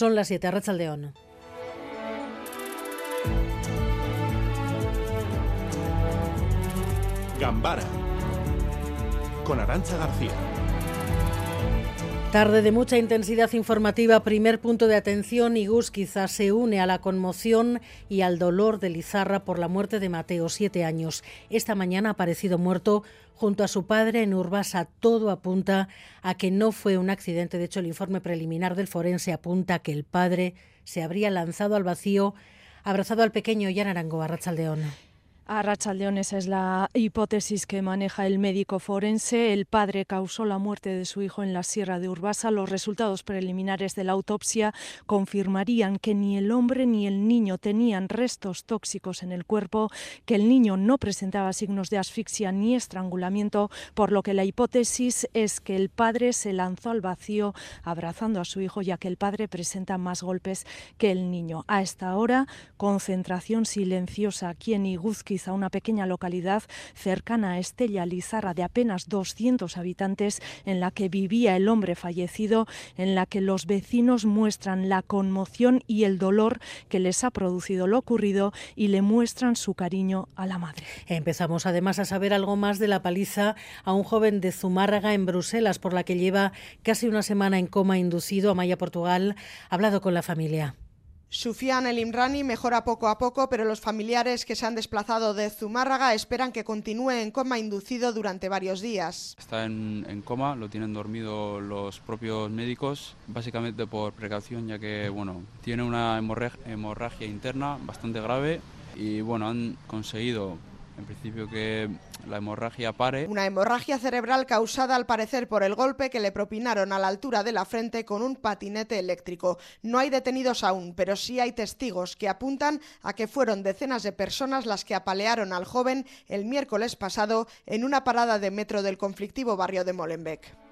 Son las 7, Arrachaldeón. Gambara con Arancha García. Tarde de mucha intensidad informativa, primer punto de atención y Gus quizás se une a la conmoción y al dolor de Lizarra por la muerte de Mateo, siete años. Esta mañana ha aparecido muerto junto a su padre en Urbasa. Todo apunta a que no fue un accidente. De hecho, el informe preliminar del forense apunta a que el padre se habría lanzado al vacío, abrazado al pequeño Yan Arango, Arrachaldeón. A esa es la hipótesis que maneja el médico forense. El padre causó la muerte de su hijo en la Sierra de Urbasa. Los resultados preliminares de la autopsia confirmarían que ni el hombre ni el niño tenían restos tóxicos en el cuerpo, que el niño no presentaba signos de asfixia ni estrangulamiento, por lo que la hipótesis es que el padre se lanzó al vacío abrazando a su hijo, ya que el padre presenta más golpes que el niño. A esta hora, concentración silenciosa aquí en Una pequeña localidad cercana a Estella Lizarra de apenas 200 habitantes en la que vivía el hombre fallecido, en la que los vecinos muestran la conmoción y el dolor que les ha producido lo ocurrido y le muestran su cariño a la madre. Empezamos además a saber algo más de la paliza a un joven de Zumárraga en Bruselas por la que lleva casi una semana en coma inducido. a Maya Portugal ha hablado con la familia. Sufian El Imrani mejora poco a poco, pero los familiares que se han desplazado de Zumárraga esperan que continúe en coma inducido durante varios días. Está en, coma, lo tienen dormido los propios médicos, básicamente por precaución, ya que bueno, tiene una hemorragia interna bastante grave y bueno, han conseguido en principio que la hemorragia pare. Una hemorragia cerebral causada al parecer por el golpe que le propinaron a la altura de la frente con un patinete eléctrico. No hay detenidos aún, pero sí hay testigos que apuntan a que fueron decenas de personas las que apalearon al joven el miércoles pasado en una parada de metro del conflictivo barrio de Molenbeek.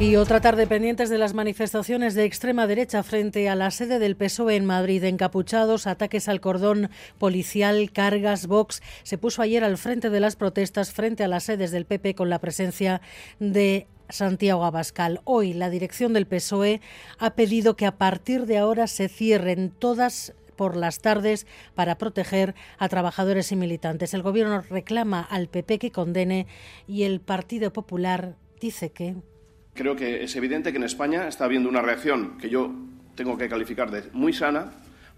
Y otra tarde pendientes de las manifestaciones de extrema derecha frente a la sede del PSOE en Madrid. Encapuchados, ataques al cordón policial, cargas, Vox. Se puso ayer al frente de las protestas frente a las sedes del PP con la presencia de Santiago Abascal. Hoy la dirección del PSOE ha pedido que a partir de ahora se cierren todas por las tardes para proteger a trabajadores y militantes. El Gobierno reclama al PP que condene y el Partido Popular dice que Creo que es evidente que en España está habiendo una reacción que yo tengo que calificar de muy sana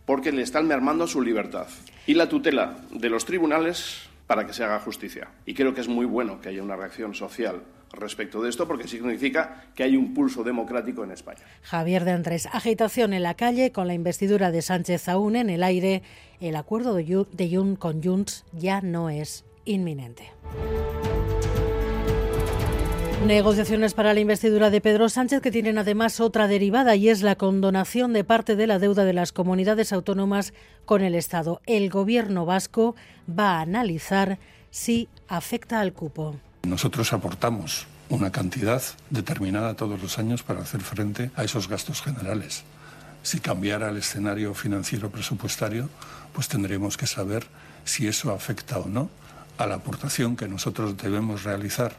porque le están mermando su libertad y la tutela de los tribunales para que se haga justicia. Y creo que es muy bueno que haya una reacción social respecto de esto porque significa que hay un pulso democrático en España. Javier de Andrés, agitación en la calle con la investidura de Sánchez aún en el aire. El acuerdo de Jun con Junts ya no es inminente. Negociaciones para la investidura de Pedro Sánchez que tienen además otra derivada y es la condonación de parte de la deuda de las comunidades autónomas con el Estado. El gobierno vasco va a analizar si afecta al cupo. Nosotros aportamos una cantidad determinada todos los años para hacer frente a esos gastos generales. Si cambiara el escenario financiero presupuestario, pues tendremos que saber si eso afecta o no a la aportación que nosotros debemos realizar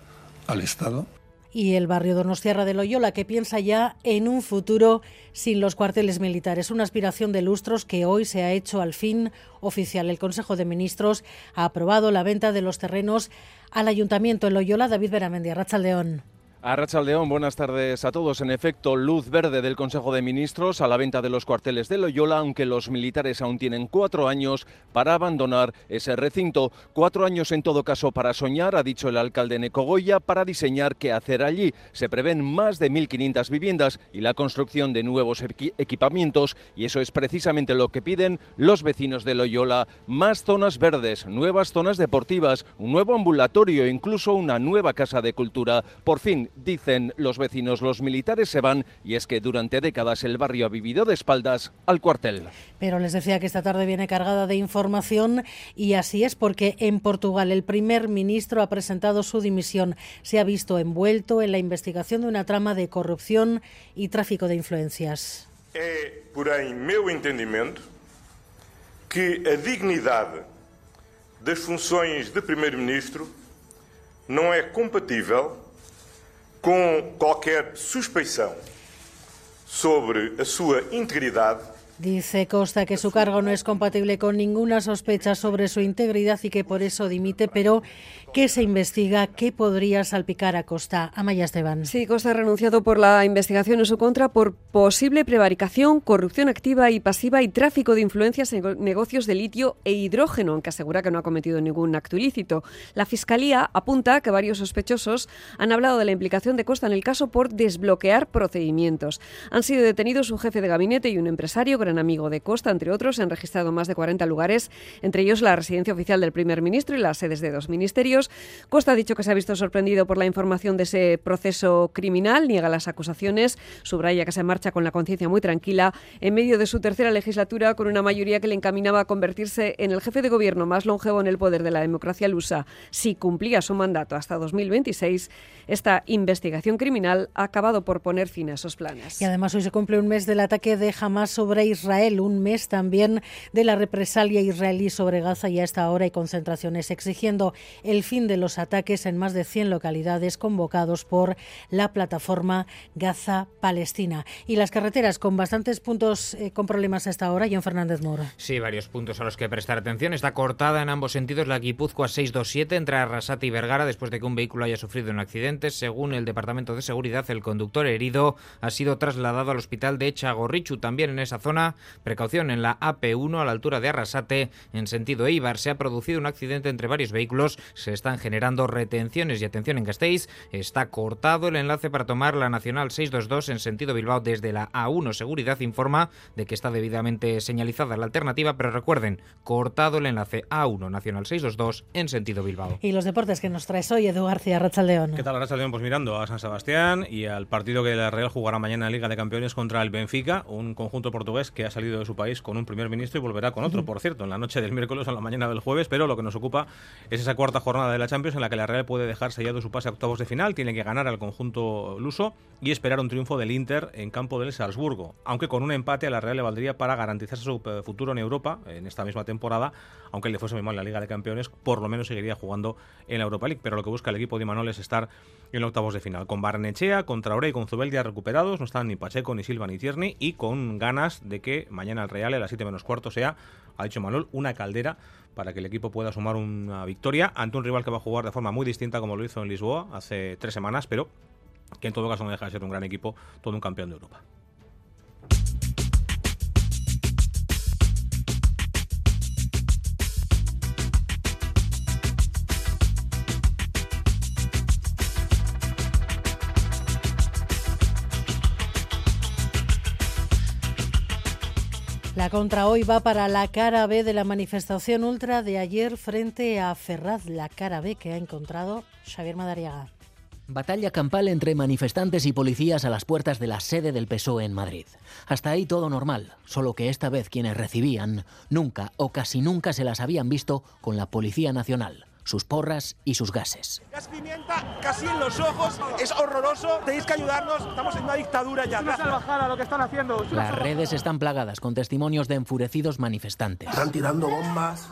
al Estado. Y el barrio Donostiarra de Loyola, que piensa ya en un futuro sin los cuarteles militares. Una aspiración de lustros que hoy se ha hecho al fin oficial. El Consejo de Ministros ha aprobado la venta de los terrenos al Ayuntamiento en Loyola. David Beramendi, León. A León, buenas tardes a todos. En efecto, luz verde del Consejo de Ministros a la venta de los cuarteles de Loyola, aunque los militares aún tienen cuatro años para abandonar ese recinto. Cuatro años en todo caso para soñar, ha dicho el alcalde Necogoya, para diseñar qué hacer allí. Se prevén más de 1.500 viviendas y la construcción de nuevos equipamientos, y eso es precisamente lo que piden los vecinos de Loyola. Más zonas verdes, nuevas zonas deportivas, un nuevo ambulatorio, incluso una nueva casa de cultura. Por fin, dicen los vecinos, los militares se van y es que durante décadas el barrio ha vivido de espaldas al cuartel. Pero les decía que esta tarde viene cargada de información y así es porque en Portugal el primer ministro ha presentado su dimisión. Se ha visto envuelto en la investigación de una trama de corrupción y tráfico de influencias. É, porém, meu entendimento que a dignidade das funções de primeiro-ministro não é compatível com qualquer suspeição sobre a sua integridade Dice Costa que su cargo no es compatible con ninguna sospecha sobre su integridad y que por eso dimite, pero que se investiga qué podría salpicar a Costa. Amaya Esteban. Sí, Costa ha renunciado por la investigación en su contra por posible prevaricación, corrupción activa y pasiva y tráfico de influencias en negocios de litio e hidrógeno, aunque asegura que no ha cometido ningún acto ilícito. La Fiscalía apunta que varios sospechosos han hablado de la implicación de Costa en el caso por desbloquear procedimientos. Han sido detenidos un jefe de gabinete y un empresario gran amigo de Costa, entre otros. Se han registrado más de 40 lugares, entre ellos la residencia oficial del primer ministro y las sedes de dos ministerios. Costa ha dicho que se ha visto sorprendido por la información de ese proceso criminal, niega las acusaciones, subraya que se marcha con la conciencia muy tranquila en medio de su tercera legislatura con una mayoría que le encaminaba a convertirse en el jefe de gobierno más longevo en el poder de la democracia lusa. Si cumplía su mandato hasta 2026, esta investigación criminal ha acabado por poner fin a esos planes. Y además hoy se cumple un mes del ataque de Hamas sobre Israel, un mes también de la represalia israelí sobre Gaza y a esta hora hay concentraciones exigiendo el fin de los ataques en más de 100 localidades convocados por la plataforma Gaza-Palestina. Y las carreteras con bastantes puntos eh, con problemas a esta hora, John Fernández Mora. Sí, varios puntos a los que prestar atención. Está cortada en ambos sentidos la Guipúzcoa 627 entre Arrasate y Vergara después de que un vehículo haya sufrido un accidente. Según el Departamento de Seguridad, el conductor herido ha sido trasladado al hospital de Chagorrichu. También en esa zona, precaución en la AP1 a la altura de Arrasate en sentido Eibar. Se ha producido un accidente entre varios vehículos. Se están generando retenciones y atención en Gasteiz. Está cortado el enlace para tomar la Nacional 622 en sentido Bilbao desde la A1. Seguridad informa de que está debidamente señalizada la alternativa, pero recuerden, cortado el enlace A1 Nacional 622 en sentido Bilbao. Y los deportes que nos traes hoy, Edu García, Rachaldeón. ¿Qué tal, Rachaldeón? Pues mirando a San Sebastián y al partido que la Real jugará mañana en Liga de Campeones contra el Benfica, un conjunto portugués que ha salido de su país con un primer ministro y volverá con otro, por cierto, en la noche del miércoles o en la mañana del jueves, pero lo que nos ocupa es esa cuarta jornada de la Champions en la que la Real puede dejar sellado su pase a octavos de final, tiene que ganar al conjunto luso y esperar un triunfo del Inter en campo del Salzburgo, aunque con un empate a la Real le valdría para garantizar su eh, futuro en Europa en esta misma temporada, aunque le fuese muy mal la Liga de Campeones, por lo menos seguiría jugando en la Europa League, pero lo que busca el equipo de Imanol es estar en octavos de final, con Barnechea, con Traoré y con Zubeldia recuperados, no están ni Pacheco, ni Silva, ni Tierney, y con ganas de que mañana el Real a las 7 menos cuarto sea, ha dicho Manuel, una caldera para que el equipo pueda sumar una victoria ante un rival que va a jugar de forma muy distinta como lo hizo en Lisboa hace tres semanas, pero que en todo caso no deja de ser un gran equipo, todo un campeón de Europa. La contra hoy va para la cara B de la manifestación ultra de ayer frente a Ferraz, la cara B que ha encontrado Xavier Madariaga. Batalla campal entre manifestantes y policías a las puertas de la sede del PSOE en Madrid. Hasta ahí todo normal, solo que esta vez quienes recibían nunca o casi nunca se las habían visto con la Policía Nacional sus porras y sus gases. Gas pimienta casi en los ojos, es horroroso, tenéis que ayudarnos, estamos en una dictadura ya. Una salvajada lo que están haciendo. Las redes están plagadas con testimonios de enfurecidos manifestantes. Están tirando bombas,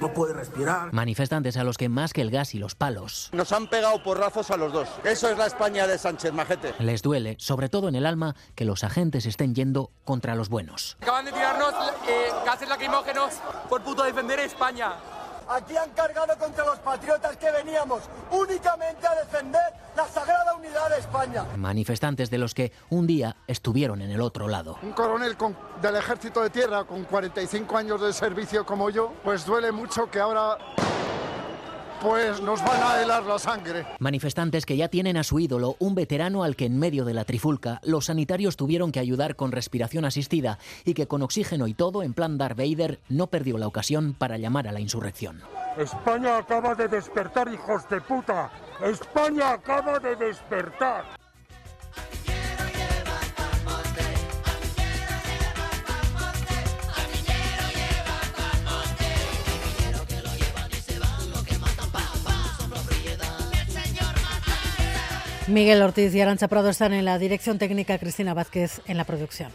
no puede respirar. Manifestantes a los que más que el gas y los palos. Nos han pegado porrazos a los dos. Eso es la España de Sánchez Majete. Les duele, sobre todo en el alma, que los agentes estén yendo contra los buenos. Acaban de tirarnos eh, gases lacrimógenos por puto defender España. Aquí han cargado contra los patriotas que veníamos únicamente a defender la sagrada unidad de España. Manifestantes de los que un día estuvieron en el otro lado. Un coronel con, del ejército de tierra con 45 años de servicio como yo, pues duele mucho que ahora pues nos van a helar la sangre. Manifestantes que ya tienen a su ídolo, un veterano al que en medio de la trifulca los sanitarios tuvieron que ayudar con respiración asistida y que con oxígeno y todo en plan Darth Vader no perdió la ocasión para llamar a la insurrección. España acaba de despertar, hijos de puta. España acaba de despertar. Miguel Ortiz y Arancha Prado están en la dirección técnica, Cristina Vázquez en la producción.